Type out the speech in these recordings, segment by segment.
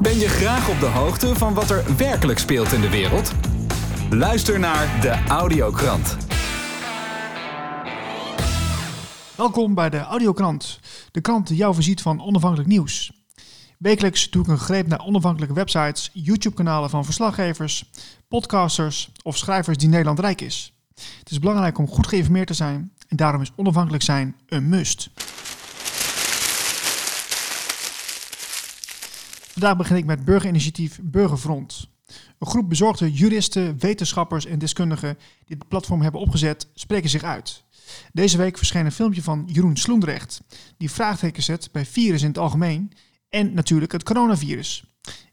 Ben je graag op de hoogte van wat er werkelijk speelt in de wereld? Luister naar de Audiokrant. Welkom bij de Audiokrant, de krant die jou voorziet van onafhankelijk nieuws. Wekelijks doe ik een greep naar onafhankelijke websites, YouTube-kanalen van verslaggevers, podcasters of schrijvers die Nederland rijk is. Het is belangrijk om goed geïnformeerd te zijn en daarom is onafhankelijk zijn een must. Vandaag begin ik met burgerinitiatief Burgerfront. Een groep bezorgde juristen, wetenschappers en deskundigen die het platform hebben opgezet, spreken zich uit. Deze week verscheen een filmpje van Jeroen Sloendrecht, die vraagtekens zet bij virus in het algemeen en natuurlijk het coronavirus.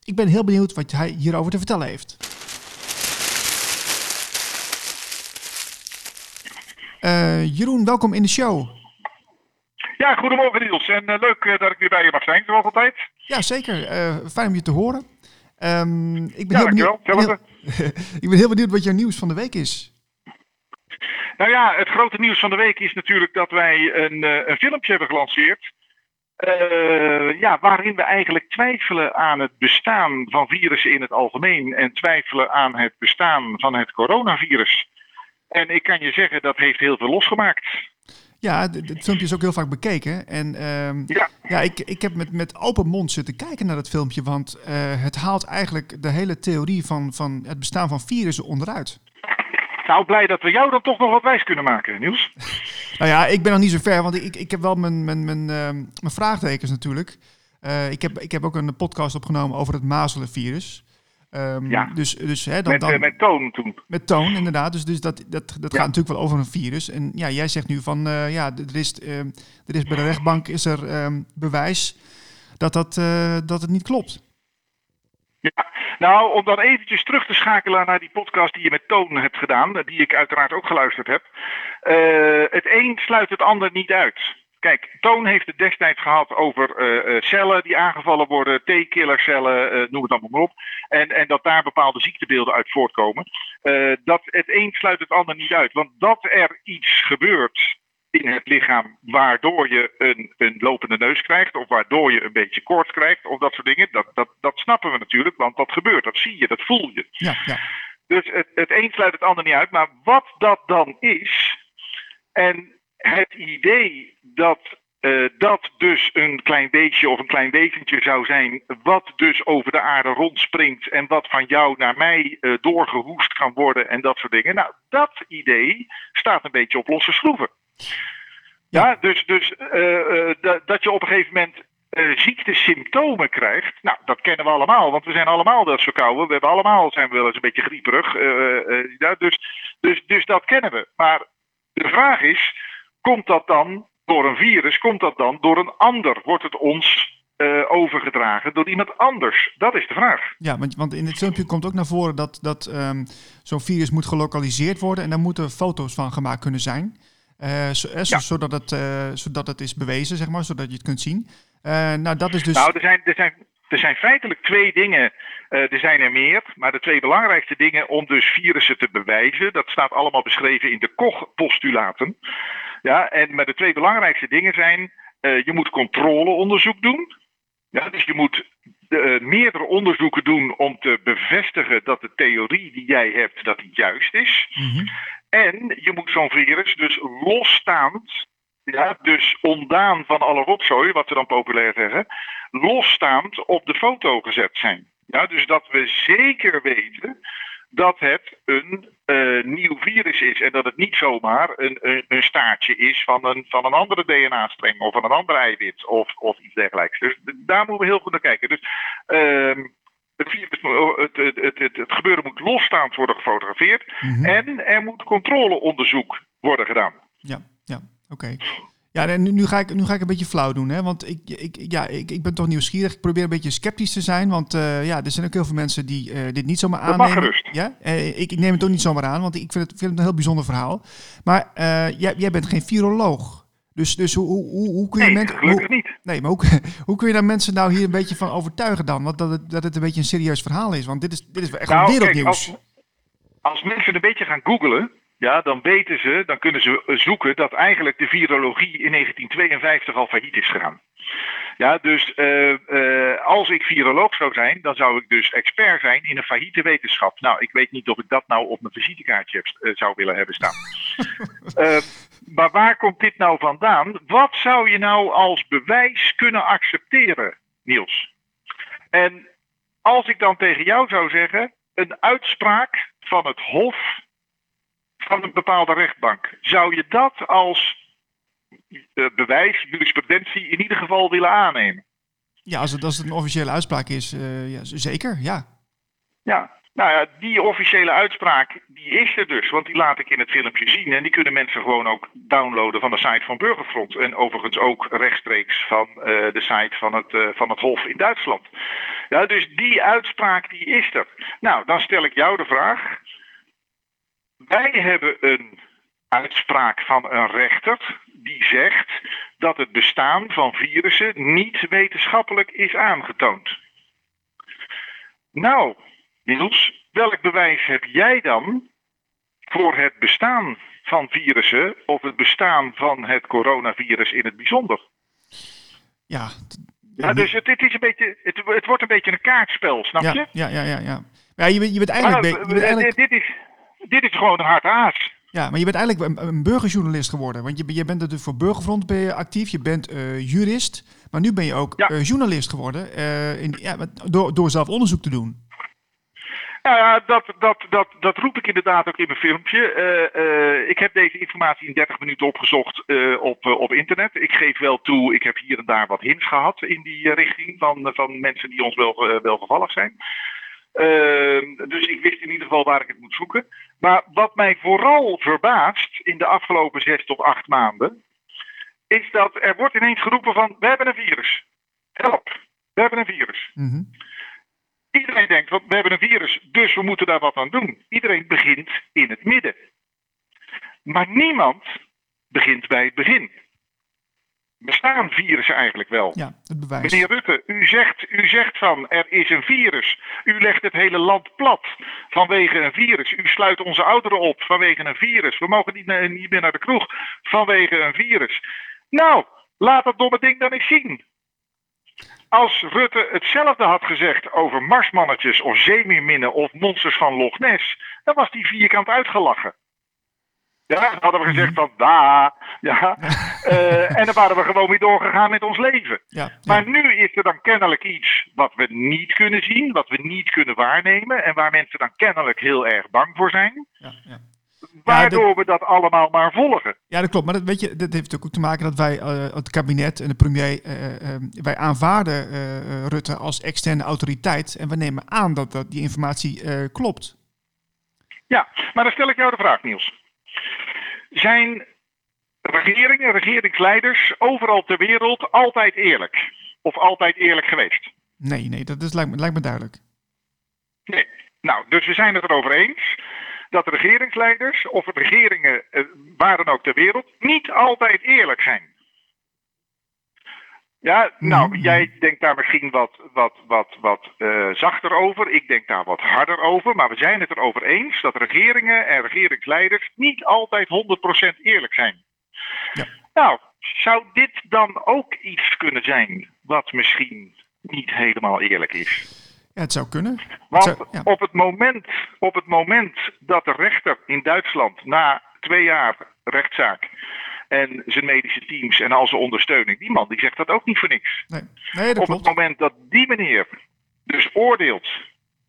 Ik ben heel benieuwd wat hij hierover te vertellen heeft. Uh, Jeroen, welkom in de show. Ja, goedemorgen Niels. En uh, leuk uh, dat ik weer bij je mag zijn, zoals altijd. Ja, zeker. fijn om je te horen. Um, ik ben ja, heel benieuwd, dankjewel. ik ben heel benieuwd wat jouw nieuws van de week is. Nou ja, het grote nieuws van de week is natuurlijk dat wij een, een filmpje hebben gelanceerd. Uh, ja, waarin we eigenlijk twijfelen aan het bestaan van virussen in het algemeen en twijfelen aan het bestaan van het coronavirus. En ik kan je zeggen, dat heeft heel veel losgemaakt. Ja, het filmpje is ook heel vaak bekeken. En uh, ja. ja, ik, ik heb met, met open mond zitten kijken naar dat filmpje, want uh, het haalt eigenlijk de hele theorie van, van het bestaan van virussen onderuit. Nou, blij dat we jou dan toch nog wat wijs kunnen maken, Niels. nou ja, ik ben nog niet zo ver, want ik, ik heb wel mijn, mijn, mijn, uh, mijn vraagtekens natuurlijk. Uh, ik, heb, ik heb ook een podcast opgenomen over het mazelenvirus. Um, ja, dus, dus, hè, dan, met, dan, uh, met toon toen. Met toon, inderdaad. Dus, dus dat, dat, dat ja. gaat natuurlijk wel over een virus. En ja, jij zegt nu van, uh, ja, er is, uh, er is bij de rechtbank is er um, bewijs dat, dat, dat het niet klopt. Ja, nou, om dan eventjes terug te schakelen naar die podcast die je met Toon hebt gedaan, die ik uiteraard ook geluisterd heb. Het een sluit het ander niet uit. Kijk, Toon heeft het destijds gehad over uh, uh, cellen die aangevallen worden, T-killercellen, noem het allemaal maar op. En, en dat daar bepaalde ziektebeelden uit voortkomen. dat het een sluit het ander niet uit. Want dat er iets gebeurt in het lichaam waardoor je een, een lopende neus krijgt of waardoor je een beetje koorts krijgt of dat soort dingen. Dat, dat, dat snappen we natuurlijk, want dat gebeurt, dat zie je, dat voel je. Ja, ja. Dus het, het een sluit het ander niet uit, maar wat dat dan is en het idee dat uh, dat dus een klein beestje of een klein wezentje zou zijn, wat dus over de aarde rondspringt en wat van jou naar mij uh, doorgehoest kan worden en dat soort dingen. Nou, dat idee staat een beetje op losse schroeven. Ja, ja dus, dus uh, dat je op een gegeven moment ziektesymptomen krijgt, nou, dat kennen we allemaal, want we zijn allemaal dat verkouden. We hebben allemaal zijn we wel eens een beetje grieperig. ja, dus, dus, dus dat kennen we. Maar de vraag is, komt dat dan door een virus? Komt dat dan door een ander? Wordt het ons uh, overgedragen door iemand anders? Dat is de vraag. Ja, want, want in het filmpje komt ook naar voren dat, dat um, zo'n virus moet gelokaliseerd worden en daar moeten foto's van gemaakt kunnen zijn. Uh, zo, eh, ja. zodat, het, uh, zodat het is bewezen, zeg maar, zodat je het kunt zien. nou, dat is dus. Nou, er zijn, er zijn, er zijn feitelijk twee dingen. er zijn er meer, maar de twee belangrijkste dingen om dus virussen te bewijzen, dat staat allemaal beschreven in de Koch-postulaten. Ja, en maar de twee belangrijkste dingen zijn: uh, je moet controleonderzoek doen. Ja, dus je moet uh, meerdere onderzoeken doen om te bevestigen dat de theorie die jij hebt, dat die juist is. Mm-hmm. En je moet zo'n virus dus losstaand, ja, dus ondaan van alle rotzooi, wat we dan populair zeggen, losstaand op de foto gezet zijn. Ja, dus dat we zeker weten dat het een uh, nieuw virus is en dat het niet zomaar een, een, een, staartje is van een, van een andere DNA-streng of van een ander eiwit of, of iets dergelijks. Dus daar moeten we heel goed naar kijken. Dus uh, het, virus, het, het, het, het, gebeuren moet losstaand worden gefotografeerd mm-hmm. en er moet controleonderzoek worden gedaan. Ja, ja oké. Okay. Ja, en nu, nu, ga ik, nu ga ik een beetje flauw doen, hè? want ik, ik, ja, ik, ik ben toch nieuwsgierig. Ik probeer een beetje sceptisch te zijn, want uh, ja, er zijn ook heel veel mensen die uh, dit niet zomaar aannemen. Dat mag gerust. Ja? Uh, ik, ik neem het ook niet zomaar aan, want ik vind het, vind het een heel bijzonder verhaal. Maar jij, jij bent geen viroloog. Dus, dus hoe, hoe, hoe kun je nee, mensen. Gelukkig niet. Nee, maar hoe, hoe kun je daar mensen nou hier een beetje van overtuigen dan? Want dat het, dat het een beetje een serieus verhaal is. Want dit is, dit is echt nou, wereldnieuws. Kijk, als, als mensen een beetje gaan googlen ja, dan weten ze, dan kunnen ze zoeken dat eigenlijk de virologie in 1952 al failliet is gegaan. Ja, dus uh, uh, eh, als ik viroloog zou zijn, dan zou ik dus expert zijn in een failliete wetenschap. Nou, ik weet niet of ik dat nou op mijn visitekaartje heb, eh, zou willen hebben staan. Eh, maar waar komt dit nou vandaan? Wat zou je nou als bewijs kunnen accepteren, Niels? En als ik dan tegen jou zou zeggen, een uitspraak van het Hof van een bepaalde rechtbank, zou je dat als bewijs, jurisprudentie in ieder geval willen aannemen? Ja, als het, als het een officiële uitspraak is, uh, ja, zeker, ja. Ja, nou ja, die officiële uitspraak, die is er dus. Want die laat ik in het filmpje zien. En die kunnen mensen gewoon ook downloaden van de site van Burgerfront. En overigens ook rechtstreeks van uh, de site van het, uh, van het Hof in Duitsland. Ja, dus die uitspraak, die is er. Nou, dan stel ik jou de vraag. Wij hebben een uitspraak van een rechter die zegt dat het bestaan van virussen niet wetenschappelijk is aangetoond. Nou, Niels, welk bewijs heb jij dan voor het bestaan van virussen of het bestaan van het coronavirus in het bijzonder? Ja, ja, dus het, het, is een beetje, het, het, wordt een beetje een kaartspel, snap je? Ja, ja, ja. ja. ja je, bent, je bent eigenlijk... Maar, je bent eigenlijk... Dit, is, dit is gewoon een hard aas. Ja, maar je bent eigenlijk een, burgerjournalist geworden. Want je, je bent natuurlijk voor Burgerfront ben je actief. Je bent uh, jurist. Maar nu ben je ook ja. uh, journalist geworden. Uh, in, ja, door, door zelf onderzoek te doen. Nou ja, dat, dat, dat, dat roep ik inderdaad ook in mijn filmpje. ik heb deze informatie in 30 minuten opgezocht op, op internet. Ik geef wel toe, ik heb hier en daar wat hints gehad in die richting van, van mensen die ons wel, wel gevallig zijn. Uh, dus ik wist in ieder geval waar ik het moet zoeken. Maar wat mij vooral verbaast in de afgelopen zes tot acht maanden, is dat er wordt ineens geroepen van we hebben een virus. Help, we hebben een virus. Mm -hmm. Iedereen denkt, we hebben een virus, dus we moeten daar wat aan doen. Iedereen begint in het midden. Maar niemand begint bij het begin bestaan virussen eigenlijk wel? Ja, het bewijs. Meneer Rutte, u zegt, u zegt van er is een virus. U legt het hele land plat vanwege een virus. U sluit onze ouderen op vanwege een virus. We mogen niet, niet meer naar de kroeg vanwege een virus. Nou, laat dat domme ding dan eens zien. Als Rutte hetzelfde had gezegd over marsmannetjes of zeemeerminnen of monsters van Loch Ness, dan was die vierkant uitgelachen. Ja, dan hadden we gezegd van da. Ja. Uh, en dan waren we gewoon weer doorgegaan met ons leven. Ja, maar nu is er dan kennelijk iets wat we niet kunnen zien, wat we niet kunnen waarnemen. En waar mensen dan kennelijk heel erg bang voor zijn. Ja, ja. Waardoor dat, we dat allemaal maar volgen. Ja, dat klopt. Maar dat, weet je, dat heeft ook te maken dat wij, uh, het kabinet en de premier, uh, wij aanvaarden Rutte als externe autoriteit. En we nemen aan dat, dat die informatie klopt. Ja, maar dan stel ik jou de vraag, Niels. Zijn regeringen, regeringsleiders overal ter wereld altijd eerlijk? Of altijd eerlijk geweest? Nee, nee, dat is, lijkt, me, lijkt me duidelijk. Nee. Nou, dus we zijn het erover eens dat regeringsleiders of regeringen, eh, waar dan ook ter wereld, niet altijd eerlijk zijn. Ja, nou, mm -hmm. jij denkt daar misschien wat, wat, wat, wat uh, zachter over. Ik denk daar wat harder over. Maar we zijn het erover eens dat regeringen en regeringsleiders niet altijd 100% eerlijk zijn. Ja. Nou, zou dit dan ook iets kunnen zijn wat misschien niet helemaal eerlijk is? Ja, het zou kunnen. Want zou, ja. op, het moment, op het moment dat de rechter in Duitsland na twee jaar rechtszaak en zijn medische teams en al zijn ondersteuning. Die man die zegt dat ook niet voor niks. Nee, nee dat Op klopt. het moment dat die meneer dus oordeelt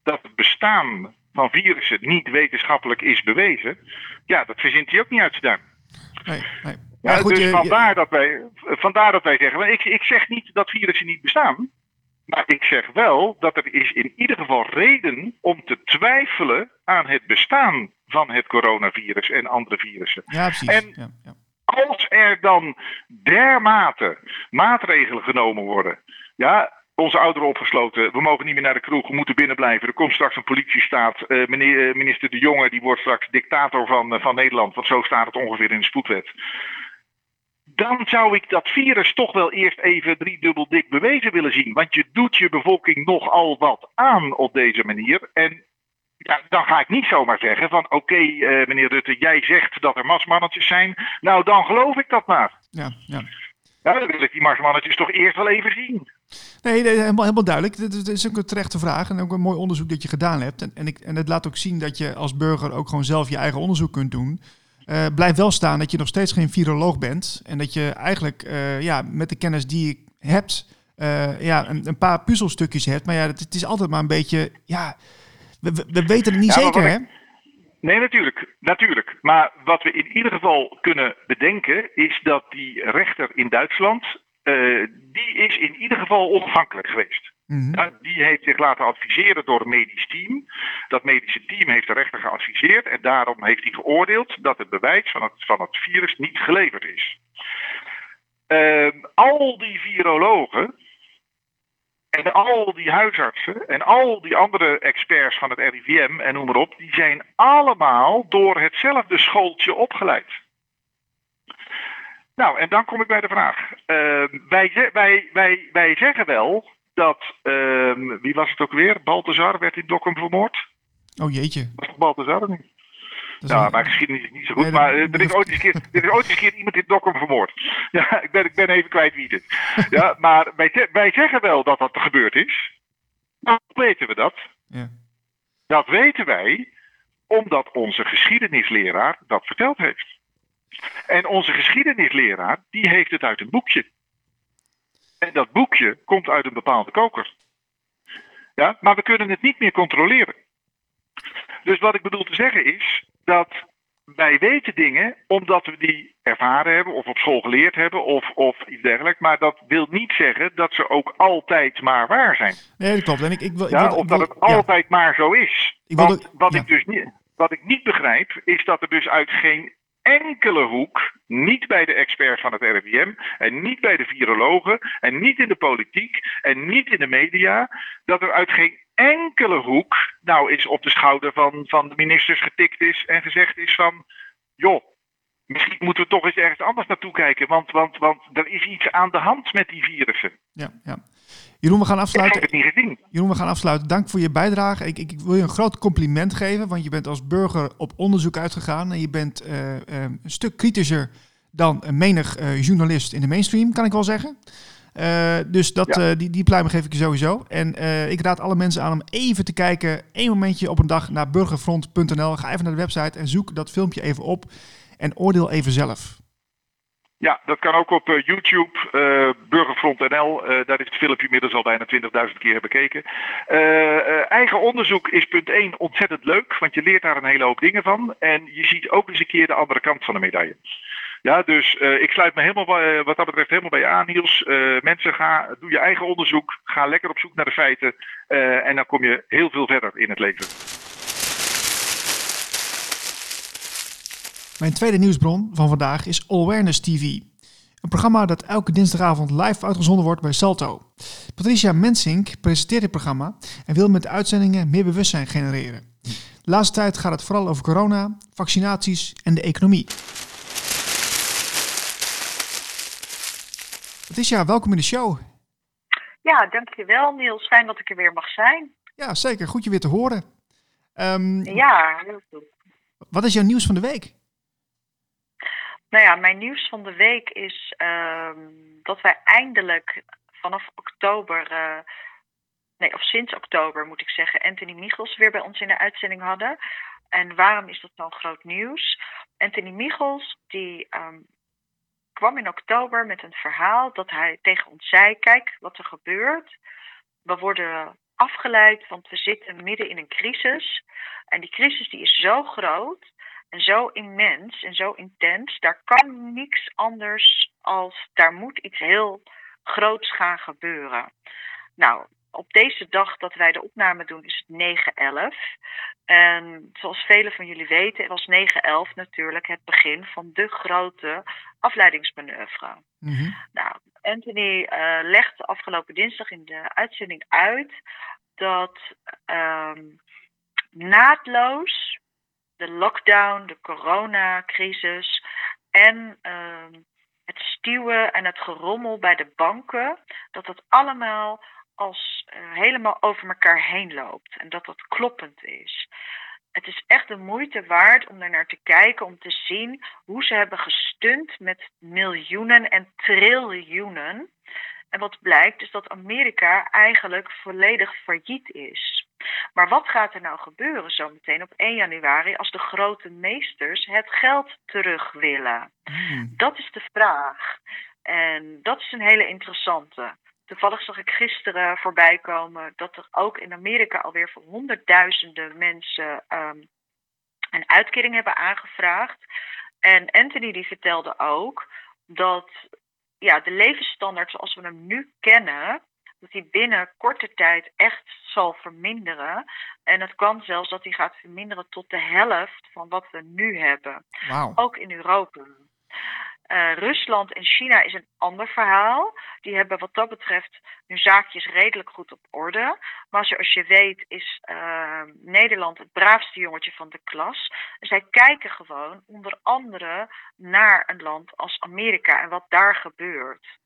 dat het bestaan van virussen niet wetenschappelijk is bewezen, ja, dat verzint hij ook niet uit zijn duim. Nee, nee. Ja, Ja, goed, dus je- vandaar, je- dat wij, vandaar dat wij zeggen, ik, ik zeg niet dat virussen niet bestaan, maar ik zeg wel dat er is in ieder geval reden om te twijfelen aan het bestaan van het coronavirus en andere virussen. ja, precies. En- ja, ja. Als er dan dermate maatregelen genomen worden. Ja, onze ouderen opgesloten. We mogen niet meer naar de kroeg. We moeten binnen blijven. Er komt straks een politiestaat. Eh, meneer, eh, minister De Jonge die wordt straks dictator van, eh, van Nederland. Want zo staat het ongeveer in de spoedwet. Dan zou ik dat virus toch wel eerst even driedubbel dik bewezen willen zien. Want je doet je bevolking nogal wat aan op deze manier. En ja, dan ga ik niet zomaar zeggen van oké eh, meneer Rutte, jij zegt dat er marsmannetjes zijn. Nou, dan geloof ik dat maar. ja, ja. Ja, dan wil ik die marsmannetjes toch eerst wel even zien. Nee, nee helemaal, helemaal duidelijk. Het is ook een terechte vraag en ook een mooi onderzoek dat je gedaan hebt. En, en, ik, en het laat ook zien dat je als burger ook gewoon zelf je eigen onderzoek kunt doen. Uh, blijf wel staan dat je nog steeds geen viroloog bent. En dat je eigenlijk uh, ja, met de kennis die je hebt, uh, ja, een, een, paar puzzelstukjes hebt. Maar ja, het, het, is altijd maar een beetje. Ja, we, we weten het niet ja, zeker, hè? Nee, natuurlijk, natuurlijk. Maar wat we in ieder geval kunnen bedenken is dat die rechter in Duitsland, uh, die is in ieder geval onafhankelijk geweest. Mm -hmm. ja, die heeft zich laten adviseren door een medisch team. Dat medische team heeft de rechter geadviseerd en daarom heeft hij geoordeeld dat het bewijs van het, van het virus niet geleverd is. Uh, al die virologen en al die huisartsen en al die andere experts van het RIVM en noem maar op, die zijn allemaal door hetzelfde schooltje opgeleid. Nou, en dan kom ik bij de vraag. Uh, wij, wij, wij, wij zeggen wel dat, uh, wie was het ook weer? Balthazar werd in Dokkum vermoord. Oh jeetje. Was het Balthazar niet? Ja, maar geschiedenis is niet zo goed. Nee, maar uh, er, is ooit eens keer, er is ooit eens een keer iemand in Dokkum vermoord. Ja, ik ben, ik ben even kwijt wie het is. Ja, maar wij, wij zeggen wel dat dat gebeurd is. Maar hoe weten we dat? Ja. Dat weten wij omdat onze geschiedenisleraar dat verteld heeft. En onze geschiedenisleraar, die heeft het uit een boekje. En dat boekje komt uit een bepaalde koker. Ja, maar we kunnen het niet meer controleren. Dus wat ik bedoel te zeggen is dat wij weten dingen omdat we die ervaren hebben of op school geleerd hebben of, of iets dergelijks. Maar dat wil niet zeggen dat ze ook altijd maar waar zijn. Nee, dat klopt. En ik, ik wil, ik ja, wil, of dat het ja. altijd maar zo is. Ik Want wat, ja. ik dus niet, wat ik niet begrijp is dat er dus uit geen enkele hoek, niet bij de experts van het RIVM en niet bij de virologen en niet in de politiek en niet in de media, dat er uit geen enkele hoek nou eens op de schouder van, van de ministers getikt is en gezegd is van, joh, misschien moeten we toch eens ergens anders naartoe kijken, want, want, want er is iets aan de hand met die virussen. Ja, ja. Jeroen, we gaan Ik afsluiten. heb het niet gezien. Jeroen, we gaan afsluiten. Dank voor je bijdrage. Ik, ik, ik wil je een groot compliment geven, want je bent als burger op onderzoek uitgegaan en je bent eh, eh, een stuk kritischer dan een menig eh, journalist in de mainstream, kan ik wel zeggen. Eh, dus dat, Ja. eh, die, die pluim geef ik je sowieso. En eh, ik raad alle mensen aan om even te kijken, één momentje op een dag naar burgerfront.nl. Ga even naar de website en zoek dat filmpje even op en oordeel even zelf. Ja, dat kan ook op YouTube, eh, Burgerfront NL. Eh, daar is het filmpje inmiddels al bijna 20.000 keer bekeken. Eigen onderzoek is punt 1 ontzettend leuk, want je leert daar een hele hoop dingen van. En je ziet ook eens een keer de andere kant van de medaille. Ja, dus eh, ik sluit me helemaal eh, wat dat betreft helemaal bij je aan, Niels. Eh, mensen, ga, doe je eigen onderzoek. Ga lekker op zoek naar de feiten. en dan kom je heel veel verder in het leven. Mijn tweede nieuwsbron van vandaag is Awareness TV. Een programma dat elke dinsdagavond live uitgezonden wordt bij Salto. Patricia Mensink presenteert dit programma en wil met de uitzendingen meer bewustzijn genereren. De laatste tijd gaat het vooral over corona, vaccinaties en de economie. Patricia, welkom in de show. Ja, dankjewel Niels. Fijn dat ik er weer mag zijn. Ja, zeker. Goed je weer te horen. Ehm, Ja, heel goed. Wat is jouw nieuws van de week? Nou ja, mijn nieuws van de week is ehm, dat wij eindelijk vanaf oktober, eh, nee, of sinds oktober moet ik zeggen, Anthony Michels weer bij ons in de uitzending hadden. En waarom is dat zo'n groot nieuws? Anthony Michels, die ehm, kwam in oktober met een verhaal dat hij tegen ons zei: Kijk wat er gebeurt. We worden afgeleid, want we zitten midden in een crisis. En die crisis die is zo groot en zo immens en zo intens. Daar kan niks anders als daar moet iets heel groots gaan gebeuren. Nou, op deze dag dat wij de opname doen is het 9-11. En zoals velen van jullie weten was 9-11 natuurlijk het begin van de grote afleidingsmanoeuvre. Mhm. Nou, Anthony eh legde afgelopen dinsdag in de uitzending uit dat ehm, naadloos de lockdown, de coronacrisis en ehm, het stuwen en het gerommel bij de banken, dat dat allemaal als eh, helemaal over elkaar heen loopt en dat dat kloppend is. Het is echt de moeite waard om er naar te kijken, om te zien hoe ze hebben gestund met miljoenen en triljoenen. En wat blijkt is dat Amerika eigenlijk volledig failliet is. Maar wat gaat er nou gebeuren zometeen op 1 januari als de grote meesters het geld terug willen? Hmm. Dat is de vraag. En dat is een hele interessante. Toevallig zag ik gisteren voorbij komen dat er ook in Amerika alweer voor honderdduizenden mensen ehm, een uitkering hebben aangevraagd. En Anthony die vertelde ook dat ja, de levensstandaard zoals we hem nu kennen, dat die binnen korte tijd echt zal verminderen. En het kan zelfs dat die gaat verminderen tot de helft van wat we nu hebben. Ook in Europa. Uh, Rusland en China is een ander verhaal. Die hebben wat dat betreft hun zaakjes redelijk goed op orde. Maar zoals je weet is uh, Nederland het braafste jongetje van de klas. Zij kijken gewoon onder andere naar een land als Amerika en wat daar gebeurt.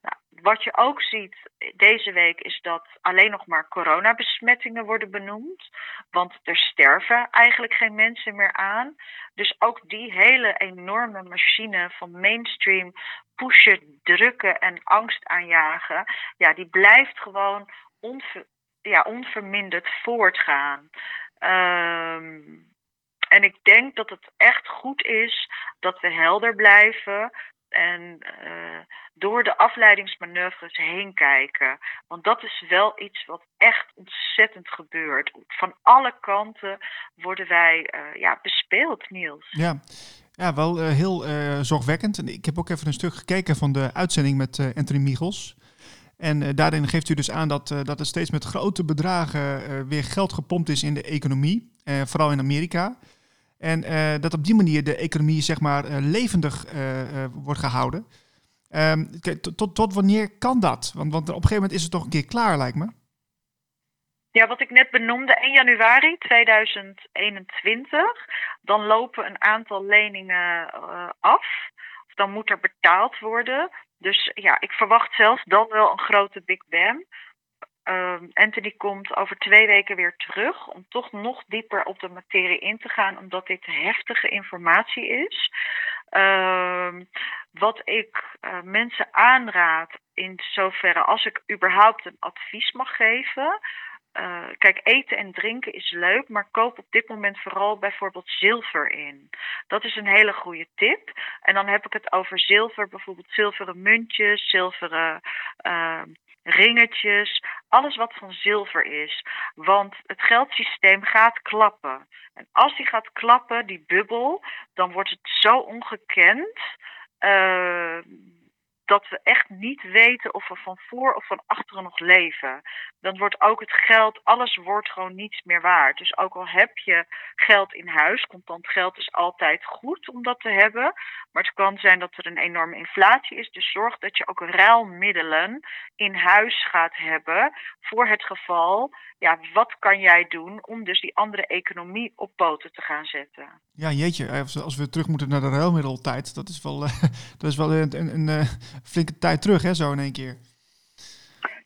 Nou, wat je ook ziet deze week is dat alleen nog maar coronabesmettingen worden benoemd. Want er sterven eigenlijk geen mensen meer aan. Dus ook die hele enorme machine van mainstream pushen, drukken en angst aanjagen. Ja, die blijft gewoon ja, onverminderd voortgaan. Um, en ik denk dat het echt goed is dat we helder blijven en uh, door de afleidingsmanoeuvres heen kijken. Want dat is wel iets wat echt ontzettend gebeurt. Van alle kanten worden wij uh, ja, bespeeld, Niels. Ja. Ja, wel uh, heel zorgwekkend. En ik heb ook even een stuk gekeken van de uitzending met Anthony Michels. En daarin geeft u dus aan dat, dat er steeds met grote bedragen weer geld gepompt is in de economie. vooral in Amerika. En uh, dat op die manier de economie zeg maar uh, levendig uh, wordt gehouden. Um, tot, tot wanneer kan dat? Want, want op een gegeven moment is het toch een keer klaar, lijkt me. Ja, wat ik net benoemde, 1 januari 2021, dan lopen een aantal leningen af. Dan moet er betaald worden. Dus ja, ik verwacht zelfs dan wel een grote Big Bang. Uh, Anthony komt over twee weken weer terug om toch nog dieper op de materie in te gaan, omdat dit heftige informatie is. Uh, wat ik uh, mensen aanraad, in zoverre als ik überhaupt een advies mag geven. Uh, kijk, eten en drinken is leuk, maar koop op dit moment vooral bijvoorbeeld zilver in. Dat is een hele goede tip. En dan heb ik het over zilver, bijvoorbeeld zilveren muntjes, zilveren uh, ringetjes, alles wat van zilver is. Want het geldsysteem gaat klappen. En als die gaat klappen, die bubbel, dan wordt het zo ongekend. Uh, dat we echt niet weten of we van voor of van achteren nog leven. Dan wordt ook het geld, alles wordt gewoon niets meer waard. Dus ook al heb je geld in huis, contant geld is altijd goed om dat te hebben. Maar het kan zijn dat er een enorme inflatie is. Dus zorg dat je ook ruilmiddelen in huis gaat hebben voor het geval. Ja, wat kan jij doen om dus die andere economie op poten te gaan zetten? Ja, jeetje, als we terug moeten naar de ruilmiddeltijd, dat is wel, dat is wel een, een, een flinke tijd terug, hè, zo in één keer.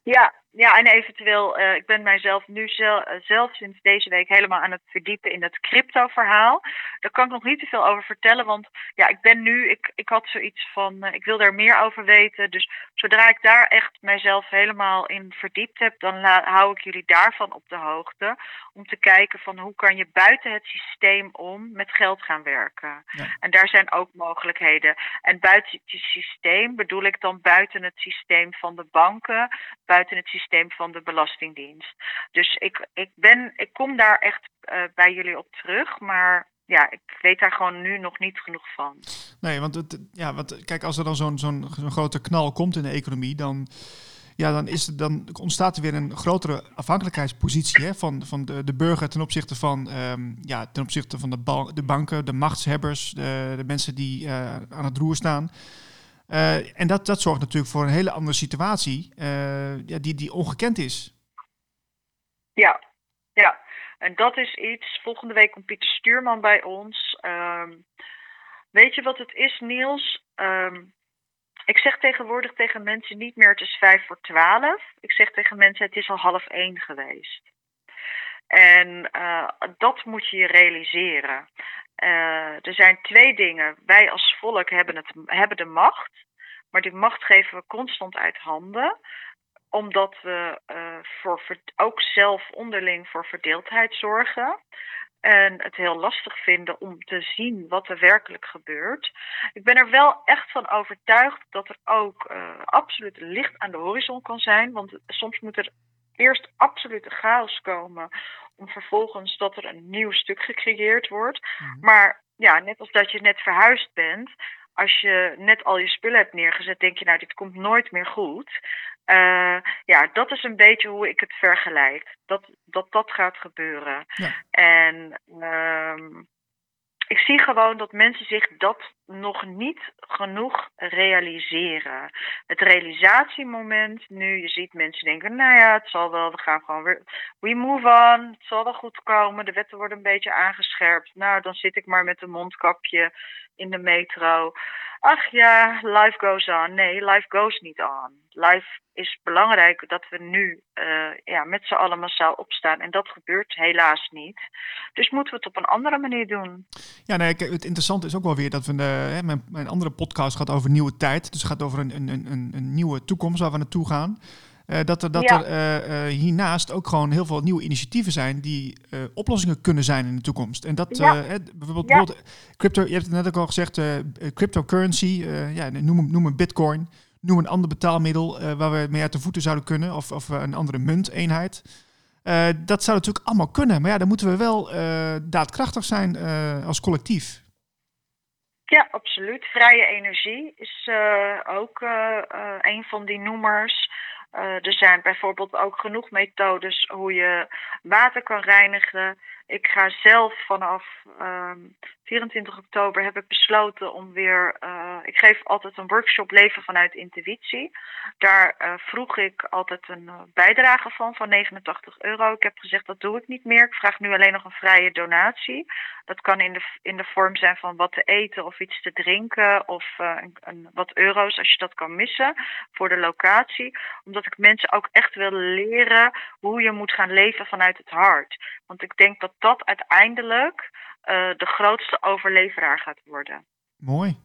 Ja, ja, en eventueel, uh, ik ben mijzelf nu zelf, uh, zelf sinds deze week helemaal aan het verdiepen in het crypto-verhaal. Daar kan ik nog niet te veel over vertellen, want ja, ik ben nu, ik, ik had zoiets van, uh, ik wil daar meer over weten. Dus zodra ik daar echt mijzelf helemaal in verdiept heb, dan hou ik jullie daarvan op de hoogte. Om te kijken van hoe kan je buiten het systeem om met geld gaan werken. Ja. En daar zijn ook mogelijkheden. En buiten het systeem bedoel ik dan buiten het systeem van de banken, buiten het systeem systeem van de Belastingdienst. Dus ik, ik, ben, ik kom daar echt uh, bij jullie op terug, maar ja, ik weet daar gewoon nu nog niet genoeg van. Nee, want, het, ja, want kijk, als er dan zo'n zo'n zo'n grote knal komt in de economie, dan, ja, dan, is er, dan ontstaat er weer een grotere afhankelijkheidspositie hè, van, van de, de burger ten opzichte van, um, ja, ten opzichte van de, de banken, de machtshebbers, de, de mensen die uh, aan het roer staan. Uh, en dat, dat zorgt natuurlijk voor een hele andere situatie uh, ja, die, die ongekend is. Ja, ja. En dat is iets. Volgende week komt Pieter Stuurman bij ons. Um, weet je wat het is, Niels? Um, ik zeg tegenwoordig tegen mensen niet meer het is vijf voor twaalf. Ik zeg tegen mensen het is al half één geweest. En uh, dat moet je je realiseren. Uh, er zijn twee dingen. Wij als volk hebben, het, hebben de macht. Maar die macht geven we constant uit handen omdat we uh, voor, ook zelf onderling voor verdeeldheid zorgen. En het heel lastig vinden om te zien wat er werkelijk gebeurt. Ik ben er wel echt van overtuigd dat er ook uh, absoluut licht aan de horizon kan zijn. Want soms moet er eerst absolute chaos komen. Vervolgens dat er een nieuw stuk gecreëerd wordt. Mhm. Maar ja, net als dat je net verhuisd bent. Als je net al je spullen hebt neergezet, denk je nou, dit komt nooit meer goed. Uh, ja, dat is een beetje hoe ik het vergelijk. Dat dat, dat gaat gebeuren. Ja. En um, ik zie gewoon dat mensen zich dat nog niet genoeg realiseren. Het realisatiemoment nu, je ziet mensen denken, nou ja, het zal wel, we gaan gewoon weer, we move on, het zal wel goed komen, de wetten worden een beetje aangescherpt. Nou, dan zit ik maar met een mondkapje in de metro. Ach ja, life goes on. Nee, life goes niet on. Life is belangrijk dat we nu uh, ja, met z'n allen massaal opstaan. En dat gebeurt helaas niet. Dus moeten we het op een andere manier doen. Ja, nee, het interessante is ook wel weer dat we. De, mijn, mijn andere podcast gaat over nieuwe tijd. Dus het gaat over een, een, een, een nieuwe toekomst waar we naartoe gaan. Uh, dat er, dat er uh, uh, hiernaast ook gewoon heel veel nieuwe initiatieven zijn die oplossingen kunnen zijn in de toekomst. En dat ja. bijvoorbeeld, ja. bijvoorbeeld, crypto, je hebt het net ook al gezegd, cryptocurrency, ja, noem, noem een bitcoin, noem een ander betaalmiddel waar we mee uit de voeten zouden kunnen, of, of een andere munteenheid. dat zou natuurlijk allemaal kunnen, maar ja, dan moeten we wel daadkrachtig zijn als collectief. Ja, absoluut. Vrije energie is ook een van die noemers. Uh, er zijn bijvoorbeeld ook genoeg methodes hoe je water kan reinigen. Ik ga zelf vanaf um, 24 oktober heb ik besloten om weer. Uh, ik geef altijd een workshop Leven vanuit Intuïtie. Daar uh, vroeg ik altijd een uh, bijdrage van, van 89 euro. Ik heb gezegd dat doe ik niet meer. Ik vraag nu alleen nog een vrije donatie. Dat kan in de, in de vorm zijn van wat te eten of iets te drinken of een, een, wat euro's als je dat kan missen voor de locatie. Omdat ik mensen ook echt wil leren hoe je moet gaan leven vanuit het hart. Want ik denk dat dat uiteindelijk de grootste overleveraar gaat worden. Mooi.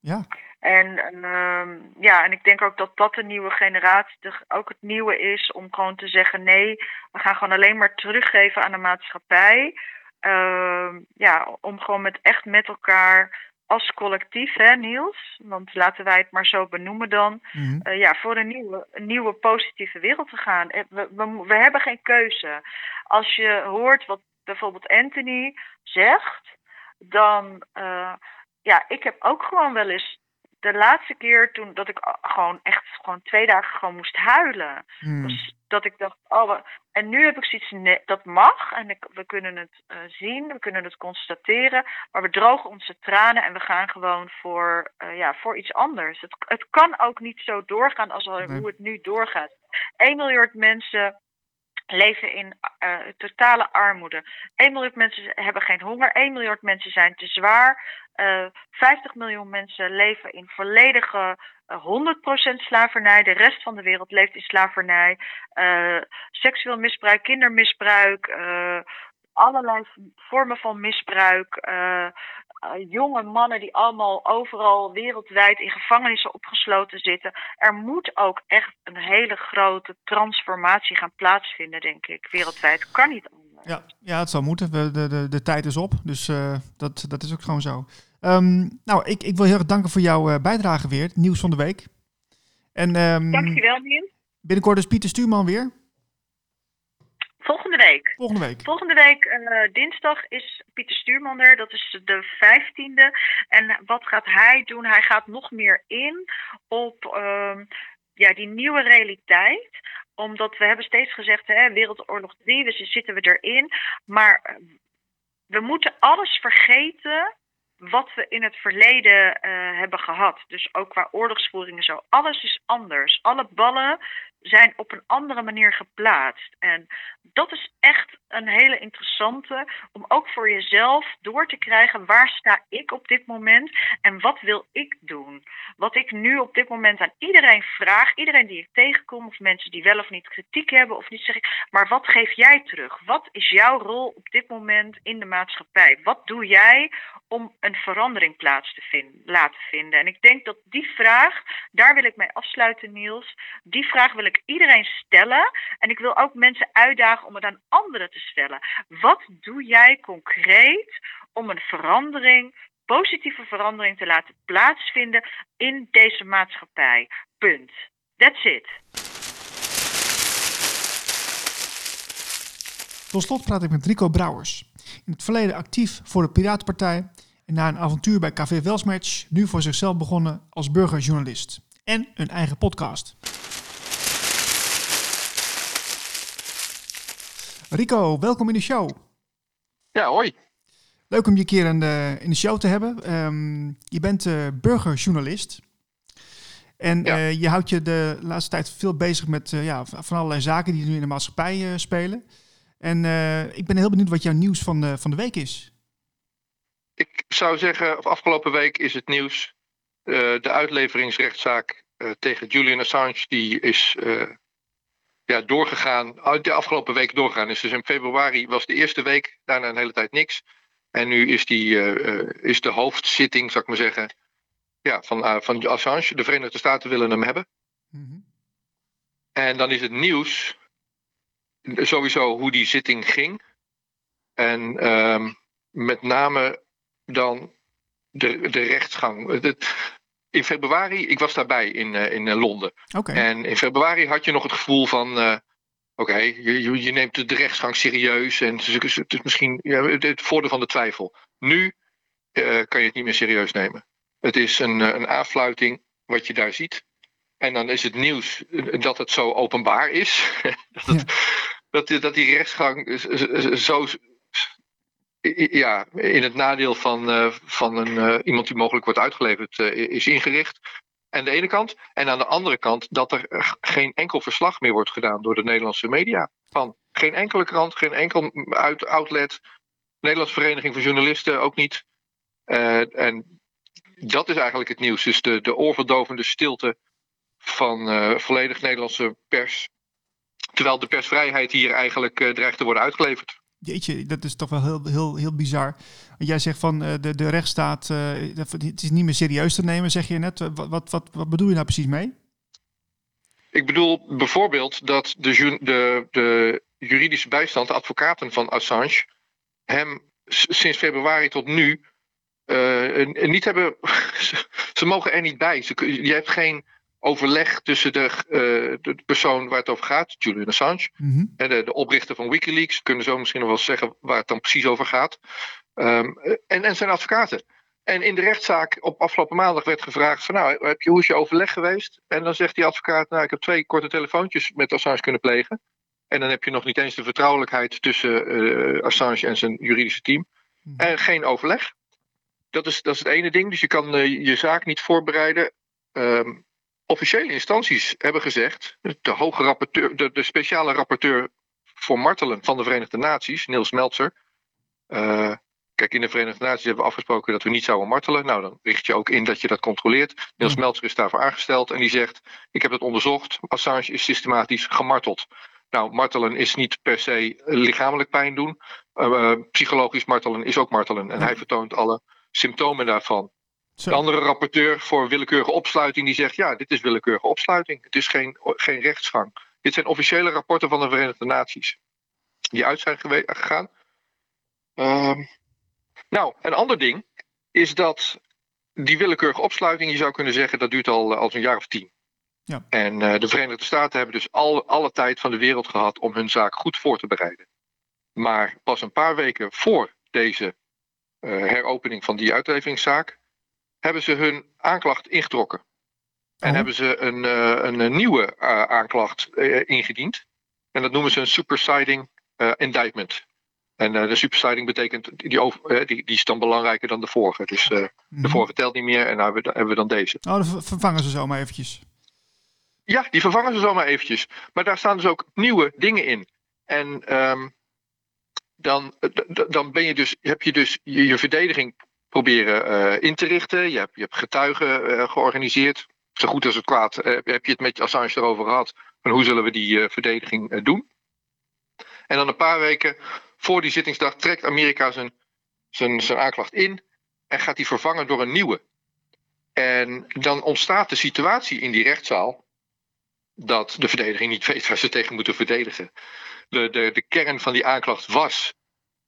Ja. En, uh, ja, en ik denk ook dat dat de nieuwe generatie de, ook het nieuwe is om gewoon te zeggen: nee, we gaan gewoon alleen maar teruggeven aan de maatschappij. Uh, ja, om gewoon met echt met elkaar als collectief, hè, Niels? Want laten wij het maar zo benoemen dan. Mm -hmm. uh, ja, voor een nieuwe, een nieuwe positieve wereld te gaan. We, we, we hebben geen keuze. Als je hoort wat bijvoorbeeld Anthony zegt, dan uh, ja, ik heb ook gewoon wel eens de laatste keer toen dat ik gewoon echt gewoon twee dagen gewoon moest huilen. Hmm. Dus dat ik dacht, oh, en nu heb ik zoiets, nee, dat mag en ik, we kunnen het uh, zien, we kunnen het constateren, maar we drogen onze tranen en we gaan gewoon voor, uh, ja, voor iets anders. Het, het kan ook niet zo doorgaan als nee. hoe het nu doorgaat. 1 miljard mensen leven in uh, totale armoede. 1 miljard mensen hebben geen honger. 1 miljard mensen zijn te zwaar. Uh, 50 miljoen mensen leven in volledige uh, 100% slavernij. De rest van de wereld leeft in slavernij. Seksueel misbruik, kindermisbruik. Allerlei vormen van misbruik. Jonge mannen die allemaal overal wereldwijd in gevangenissen opgesloten zitten. Er moet ook echt een hele grote transformatie gaan plaatsvinden, denk ik, wereldwijd. Kan niet anders. Ja, ja het zou moeten. De, de, de, tijd is op, dus uh, dat, dat is ook gewoon zo. Um, nou, ik, ik wil heel erg danken voor jouw uh, bijdrage weer, nieuws van de week. En, um, Dankjewel, Niels. Binnenkort is Pieter Stuurman weer. Volgende week. Volgende week. Volgende week, uh, dinsdag, is Pieter Stuurman er. Dat is de 15e. En wat gaat hij doen? Hij gaat nog meer in op uh, ja, die nieuwe realiteit omdat we hebben steeds gezegd, hè, Wereldoorlog 3, we zitten we erin. Maar eh, we moeten alles vergeten wat we in het verleden uh, hebben gehad. Dus ook qua oorlogsvoering en zo. Alles is anders. Alle ballen zijn op een andere manier geplaatst. En dat is echt een hele interessante om ook voor jezelf door te krijgen waar sta ik op dit moment en wat wil ik doen. Wat ik nu op dit moment aan iedereen vraag, iedereen die ik tegenkom of mensen die wel of niet kritiek hebben of niet zeg ik, maar wat geef jij terug? Wat is jouw rol op dit moment in de maatschappij? Wat doe jij om een verandering plaats te vinden, laten vinden? En ik denk dat die vraag, daar wil ik mee afsluiten Niels, die vraag wil ik iedereen stellen en ik wil ook mensen uitdagen om het aan anderen te stellen. Wat doe jij concreet om een verandering, positieve verandering te laten plaatsvinden in deze maatschappij? Punt. That's it. Tot slot praat ik met Rico Brouwers. In het verleden actief voor de Piratenpartij en na een avontuur bij Café Welsmatch nu voor zichzelf begonnen als burgerjournalist. En een eigen podcast. Rico, welkom in de show. Ja, hoi. Leuk om je een keer in de, in de show te hebben. Ehm, je bent uh, burgerjournalist. En Ja. eh, je houdt je de laatste tijd veel bezig met eh, ja, van allerlei zaken die nu in de maatschappij eh, spelen. En eh, ik ben heel benieuwd wat jouw nieuws van de, van de week is. Ik zou zeggen, afgelopen week is het nieuws. eh, de uitleveringsrechtszaak eh, tegen Julian Assange, die is eh, ja, doorgegaan. oh, De afgelopen week doorgegaan is. Dus in februari was de eerste week, daarna een hele tijd niks. En nu is, die, eh, eh, is de hoofdzitting, zou ik maar zeggen, ja, van, eh, van Assange. De Verenigde Staten willen hem hebben. Mhm. En dan is het nieuws sowieso hoe die zitting ging. En ehm, met name dan de, de rechtsgang. Het- in februari, ik was daarbij in, eh, in eh, Londen. Oké, En in februari had je nog het gevoel van. eh, Oké, je, je, je neemt de, rechtsgang serieus. En het is, het is misschien ja, het, voordeel van de twijfel. Nu kan je het niet meer serieus nemen. Het is een, een aanfluiting wat je daar ziet. En dan is het nieuws dat het zo openbaar is. dat, het, dat, die- dat die rechtsgang zo ja, in het nadeel van, eh, van een, eh, iemand die mogelijk wordt uitgeleverd eh, is ingericht. Aan de ene kant. En aan de andere kant dat er geen enkel verslag meer wordt gedaan door de Nederlandse media. Van geen enkele krant, geen enkel uit, outlet. Nederlandse Vereniging van Journalisten ook niet. En dat is eigenlijk het nieuws. Dus de, de oorverdovende stilte van volledig Nederlandse pers. Terwijl de persvrijheid hier eigenlijk dreigt te worden uitgeleverd. Jeetje, dat is toch wel heel, heel, heel bizar. Jij zegt van eh, de, de rechtsstaat, eh, het is niet meer serieus te nemen, zeg je net. Wat, wat, wat, bedoel je nou precies mee? Ik bedoel bijvoorbeeld dat de, de, de juridische bijstand, de advocaten van Assange, hem sinds februari tot nu eh, niet hebben. ze mogen er niet bij. Ze, je hebt geen overleg tussen de, eh, de persoon waar het over gaat, Julian Assange, Mhm. en de, de oprichter van Wikileaks. Kunnen zo misschien nog wel zeggen waar het dan precies over gaat. Ehm, en, en zijn advocaten. En in de rechtszaak op afgelopen maandag werd gevraagd: van, nou, heb je, hoe is je overleg geweest? En dan zegt die advocaat: Nou, ik heb twee korte telefoontjes met Assange kunnen plegen. En dan heb je nog niet eens de vertrouwelijkheid tussen eh, Assange en zijn juridische team. Mhm. En geen overleg. Dat is, dat is het ene ding. Dus je kan eh, je zaak niet voorbereiden. Ehm, officiële instanties hebben gezegd: de, hoge rapporteur, de, de speciale rapporteur voor martelen van de Verenigde Naties, Niels Meltzer. eh, Kijk, in de Verenigde Naties hebben we afgesproken dat we niet zouden martelen. Nou, dan richt je ook in dat je dat controleert. Niels Ja. Meltzer is daarvoor aangesteld en die zegt: Ik heb dat onderzocht. Assange is systematisch gemarteld. Nou, martelen is niet per se lichamelijk pijn doen. Eh, eh, psychologisch martelen is ook martelen. En hij vertoont alle symptomen daarvan. Zo. De andere rapporteur voor willekeurige opsluiting die zegt: Ja, dit is willekeurige opsluiting. Het is geen, geen rechtsgang. Dit zijn officiële rapporten van de Verenigde Naties die uit zijn gegaan. Ehm, nou, een ander ding is dat die willekeurige opsluiting, je zou kunnen zeggen, dat duurt al, al een jaar of tien. Ja. En eh, de Verenigde Staten hebben dus al, alle tijd van de wereld gehad om hun zaak goed voor te bereiden. Maar pas een paar weken voor deze eh, heropening van die uitleveringszaak, hebben ze hun aanklacht ingetrokken. En Oh. hebben ze een, eh, een, een nieuwe eh, aanklacht eh, ingediend. En dat noemen ze een superseding eh, indictment. En eh, de superseding betekent, die, over, eh, die, die is dan belangrijker dan de vorige. Dus eh, Mhm. de vorige telt niet meer en nou hebben we, hebben we dan deze. Oh, dan ver- vervangen ze zo maar eventjes. Ja, die vervangen ze zomaar eventjes. Maar daar staan dus ook nieuwe dingen in. En ehm, dan, dan ben je dus, heb je dus je, je verdediging proberen uh, in te richten. Je hebt, je hebt getuigen uh, georganiseerd. Zo goed als het kwaad uh, heb je het met Assange erover gehad. Van hoe zullen we die verdediging doen? En dan een paar weken voor die zittingsdag trekt Amerika zijn, zijn, zijn aanklacht in. En gaat die vervangen door een nieuwe. En dan ontstaat de situatie in die rechtszaal. dat de verdediging niet weet waar ze tegen moeten verdedigen. De, de, de kern van die aanklacht was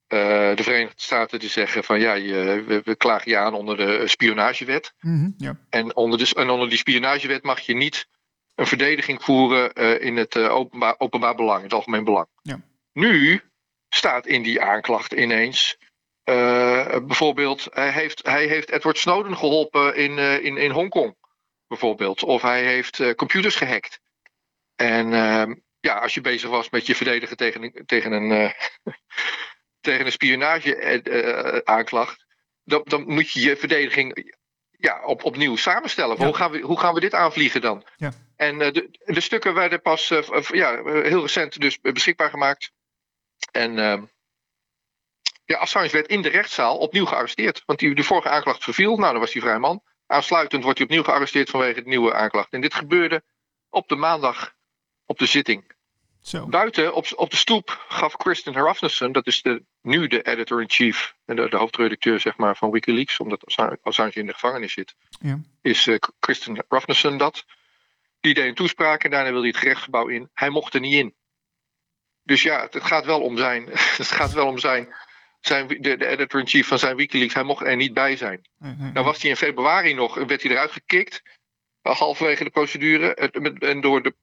de Verenigde Staten die zeggen van ja, je, we, we, klagen je aan onder de spionagewet. Mm -hmm, ja. en, onder de, en onder die spionagewet mag je niet een verdediging voeren uh, in het uh, openbaar, openbaar belang, het algemeen belang. Ja. Nu staat in die aanklacht ineens. bijvoorbeeld, hij heeft, hij heeft Edward Snowden geholpen in, in, in Hongkong. Bijvoorbeeld. Of hij heeft computers gehackt. En ehm, ja, als je bezig was met je verdedigen tegen, tegen een tegen een spionage-aanklacht, dan, dan moet je je verdediging ja, op, opnieuw samenstellen. Ja. Hoe, gaan we, hoe gaan we dit aanvliegen dan? Ja. En uh, de, de stukken werden pas uh, ja, heel recent dus beschikbaar gemaakt. En uh, ja, Assange werd in de rechtszaal opnieuw gearresteerd. Want die, de vorige aanklacht verviel. Nou, dan was hij vrij man. Aansluitend wordt hij opnieuw gearresteerd vanwege de nieuwe aanklacht. En dit gebeurde op de maandag op de zitting. Zo. Buiten op, op de stoep gaf Kristen Hrafnsson, dat is de, nu de editor-in-chief en de, de, hoofdredacteur zeg maar, van Wikileaks, omdat Assange in de gevangenis zit, ja. is uh, Kristen dat. Die deed een toespraak en daarna wilde hij het gerechtsgebouw in. Hij mocht er niet in. Dus ja, het gaat wel om zijn, het gaat wel om zijn, zijn de, de editor-in-chief van zijn Wikileaks. Hij mocht er niet bij zijn. Nee, nee, Nou was hij in februari nog, werd hij eruit gekikt, halverwege de procedure, en door de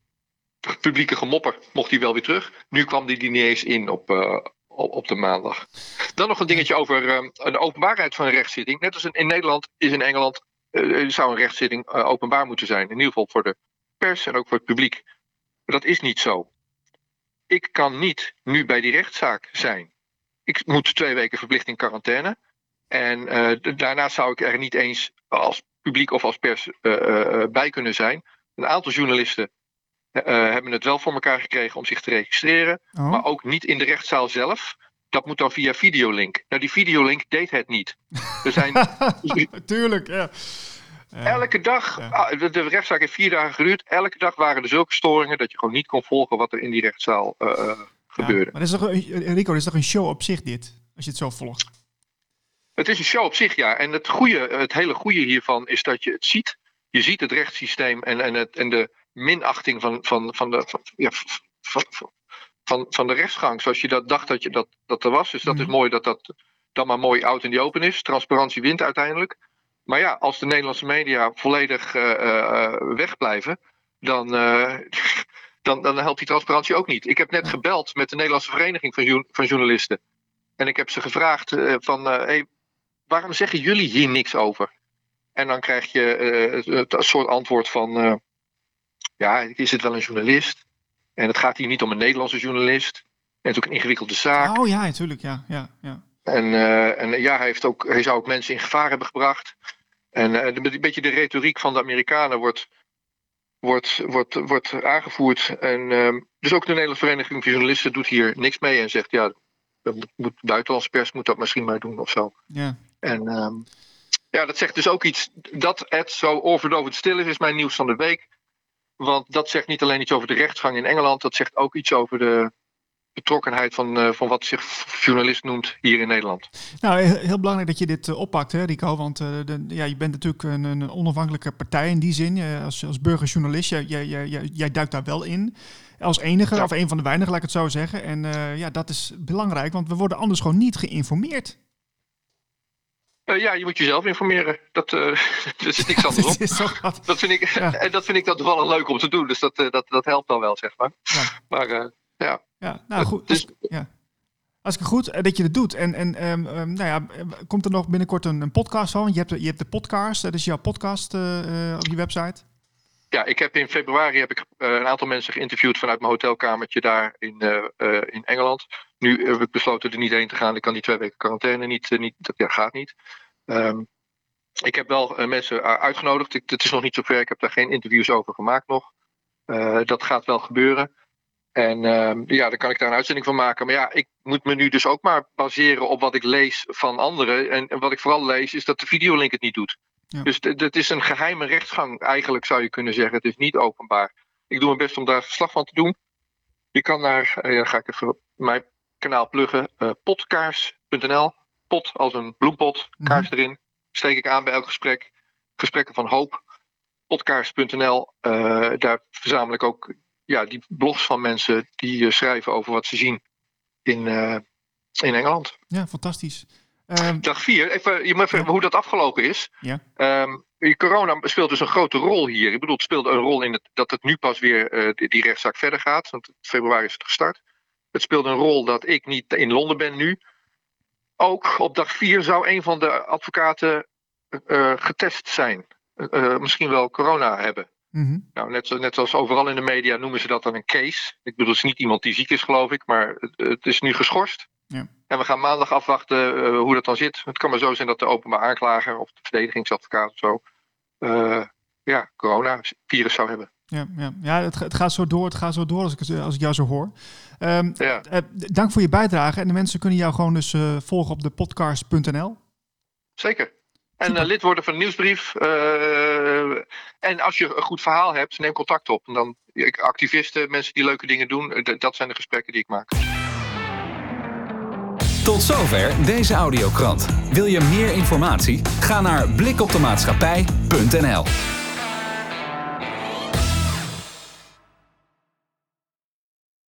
publieke gemopper mocht hij wel weer terug. Nu kwam die niet eens in op, uh, op, de maandag. Dan nog een dingetje over uh, de openbaarheid van een rechtszitting. Net als in, Nederland is in Engeland uh, zou een rechtszitting openbaar moeten zijn. In ieder geval voor de pers en ook voor het publiek. Maar dat is niet zo. Ik kan niet nu bij die rechtszaak zijn. Ik moet twee weken verplicht in quarantaine. En daarnaast zou ik er niet eens als publiek of als pers bij kunnen zijn. Een aantal journalisten hebben het wel voor elkaar gekregen om zich te registreren. Oh. Maar ook niet in de rechtszaal zelf. Dat moet dan via videolink. Nou, die videolink deed het niet. Er zijn Tuurlijk, ja. Uh, elke dag, ja. de, de, rechtszaak heeft vier dagen geduurd. Elke dag waren er zulke storingen dat je gewoon niet kon volgen wat er in die rechtszaal uh, gebeurde. Ja, maar is toch, Rico, dat is toch een show op zich dit, als je het zo volgt? Het is een show op zich, ja. En het, goede, het hele goede hiervan is dat je het ziet. Je ziet het rechtssysteem en, en, het, en de, minachting van, van, van, de, van, ja, van, van, van de rechtsgang. Zoals je dat dacht dat, je dat, dat er was. Dus dat Mhm. is mooi dat dat dan maar mooi oud in die open is. Transparantie wint uiteindelijk. Maar ja, als de Nederlandse media volledig uh, uh, wegblijven, dan, uh, dan, dan helpt die transparantie ook niet. Ik heb net gebeld met de Nederlandse Vereniging van, jo van Journalisten. En ik heb ze gevraagd van, hey, waarom zeggen jullie hier niks over? En dan krijg je het soort antwoord van ja, is het wel een journalist? En het gaat hier niet om een Nederlandse journalist. En het is ook een ingewikkelde zaak. Oh ja, natuurlijk, ja. ja, ja. En, uh, en ja, hij, heeft ook, hij zou ook mensen in gevaar hebben gebracht. En uh, een beetje de retoriek van de Amerikanen wordt, wordt, wordt, wordt aangevoerd. En uh, dus ook de Nederlandse Vereniging van Journalisten doet hier niks mee en zegt ja, de moet, buitenlandse pers moet dat misschien maar doen of zo. Ja. En um, ja, dat zegt dus ook iets. Dat het zo oorverdovend stil is, is mijn nieuws van de week. Want dat zegt niet alleen iets over de rechtsgang in Engeland, dat zegt ook iets over de betrokkenheid van, uh, van wat zich journalist noemt hier in Nederland. Nou, heel belangrijk dat je dit uh, oppakt, hè, Rico. Want uh, de, ja, je bent natuurlijk een, een, onafhankelijke partij in die zin. als, als burgerjournalist, jij, jij, jij, jij duikt daar wel in. Als enige, ja. of een van de weinigen, laat ik het zo zeggen. En ja, dat is belangrijk, want we worden anders gewoon niet geïnformeerd. Uh, ja, je moet jezelf informeren. Dat, uh, dat is niks anders op. dat, vind ik, ja. En dat vind ik dat wel leuk om te doen. Dus dat, uh, dat, dat helpt dan wel, zeg maar. Ja. Maar ja. Ja, nou goed. Dus, ja. Hartstikke goed dat je het doet. En, en um, um, nou ja, komt er nog binnenkort een, een podcast van? Je hebt, je hebt de podcast, dat is jouw podcast op je website. Ja, ik heb in februari heb ik een aantal mensen geïnterviewd vanuit mijn hotelkamertje daar in, in Engeland. Nu heb ik besloten er niet heen te gaan. Ik kan die twee weken quarantaine niet. niet dat ja, gaat niet. Um, ik heb wel uh, mensen uh, uitgenodigd. Ik, het is nog niet zover. Ik heb daar geen interviews over gemaakt nog. dat gaat wel gebeuren. En ehm, ja, daar kan ik daar een uitzending van maken. Maar ja, ik moet me nu dus ook maar baseren op wat ik lees van anderen. En, en wat ik vooral lees is dat de videolink het niet doet. Ja. Dus het is een geheime rechtsgang, eigenlijk zou je kunnen zeggen. Het is niet openbaar. Ik doe mijn best om daar verslag van te doen. Je kan naar, ja, ga ik even mijn kanaal pluggen, uh, potkaars.nl. Pot als een bloempot, kaars Mhm. erin. Steek ik aan bij elk gesprek. Gesprekken van hoop. Potkaars.nl. Uh, daar verzamel ik ook ja, die blogs van mensen die uh, schrijven over wat ze zien in, uh, in Engeland. Ja, fantastisch. Ehm, Dag 4, even, je moet even Ja. hoe dat afgelopen is. Ja. Ehm, corona speelt dus een grote rol hier. Ik bedoel, het speelde een rol in het, dat het nu pas weer uh, die, die rechtszaak verder gaat. Want in februari is het gestart. Het speelde een rol dat ik niet in Londen ben nu. Ook op dag 4 zou een van de advocaten uh, getest zijn. Uh, misschien wel corona hebben. mhm. Nou, net, net zoals overal in de media noemen ze dat dan een case. Ik bedoel, het is niet iemand die ziek is, geloof ik, maar het, het is nu geschorst. Ja. En we gaan maandag afwachten uh, hoe dat dan zit. Het kan maar zo zijn dat de openbaar aanklager of de verdedigingsadvocaat of zo. Ja, corona-virus zou hebben. Ja, ja. ja het, het, gaat zo door, het gaat zo door als ik, het, als ik jou zo hoor. Um, ja. uh, dank voor je bijdrage. En de mensen kunnen jou gewoon dus uh, volgen op de podcast.nl. Zeker. En uh, lid worden van de nieuwsbrief. Uh, en als je een goed verhaal hebt, neem contact op. En dan activisten, mensen die leuke dingen doen, dat zijn de gesprekken die ik maak. Tot zover deze audiokrant. Wil je meer informatie? Ga naar blikopdemaatschappij.nl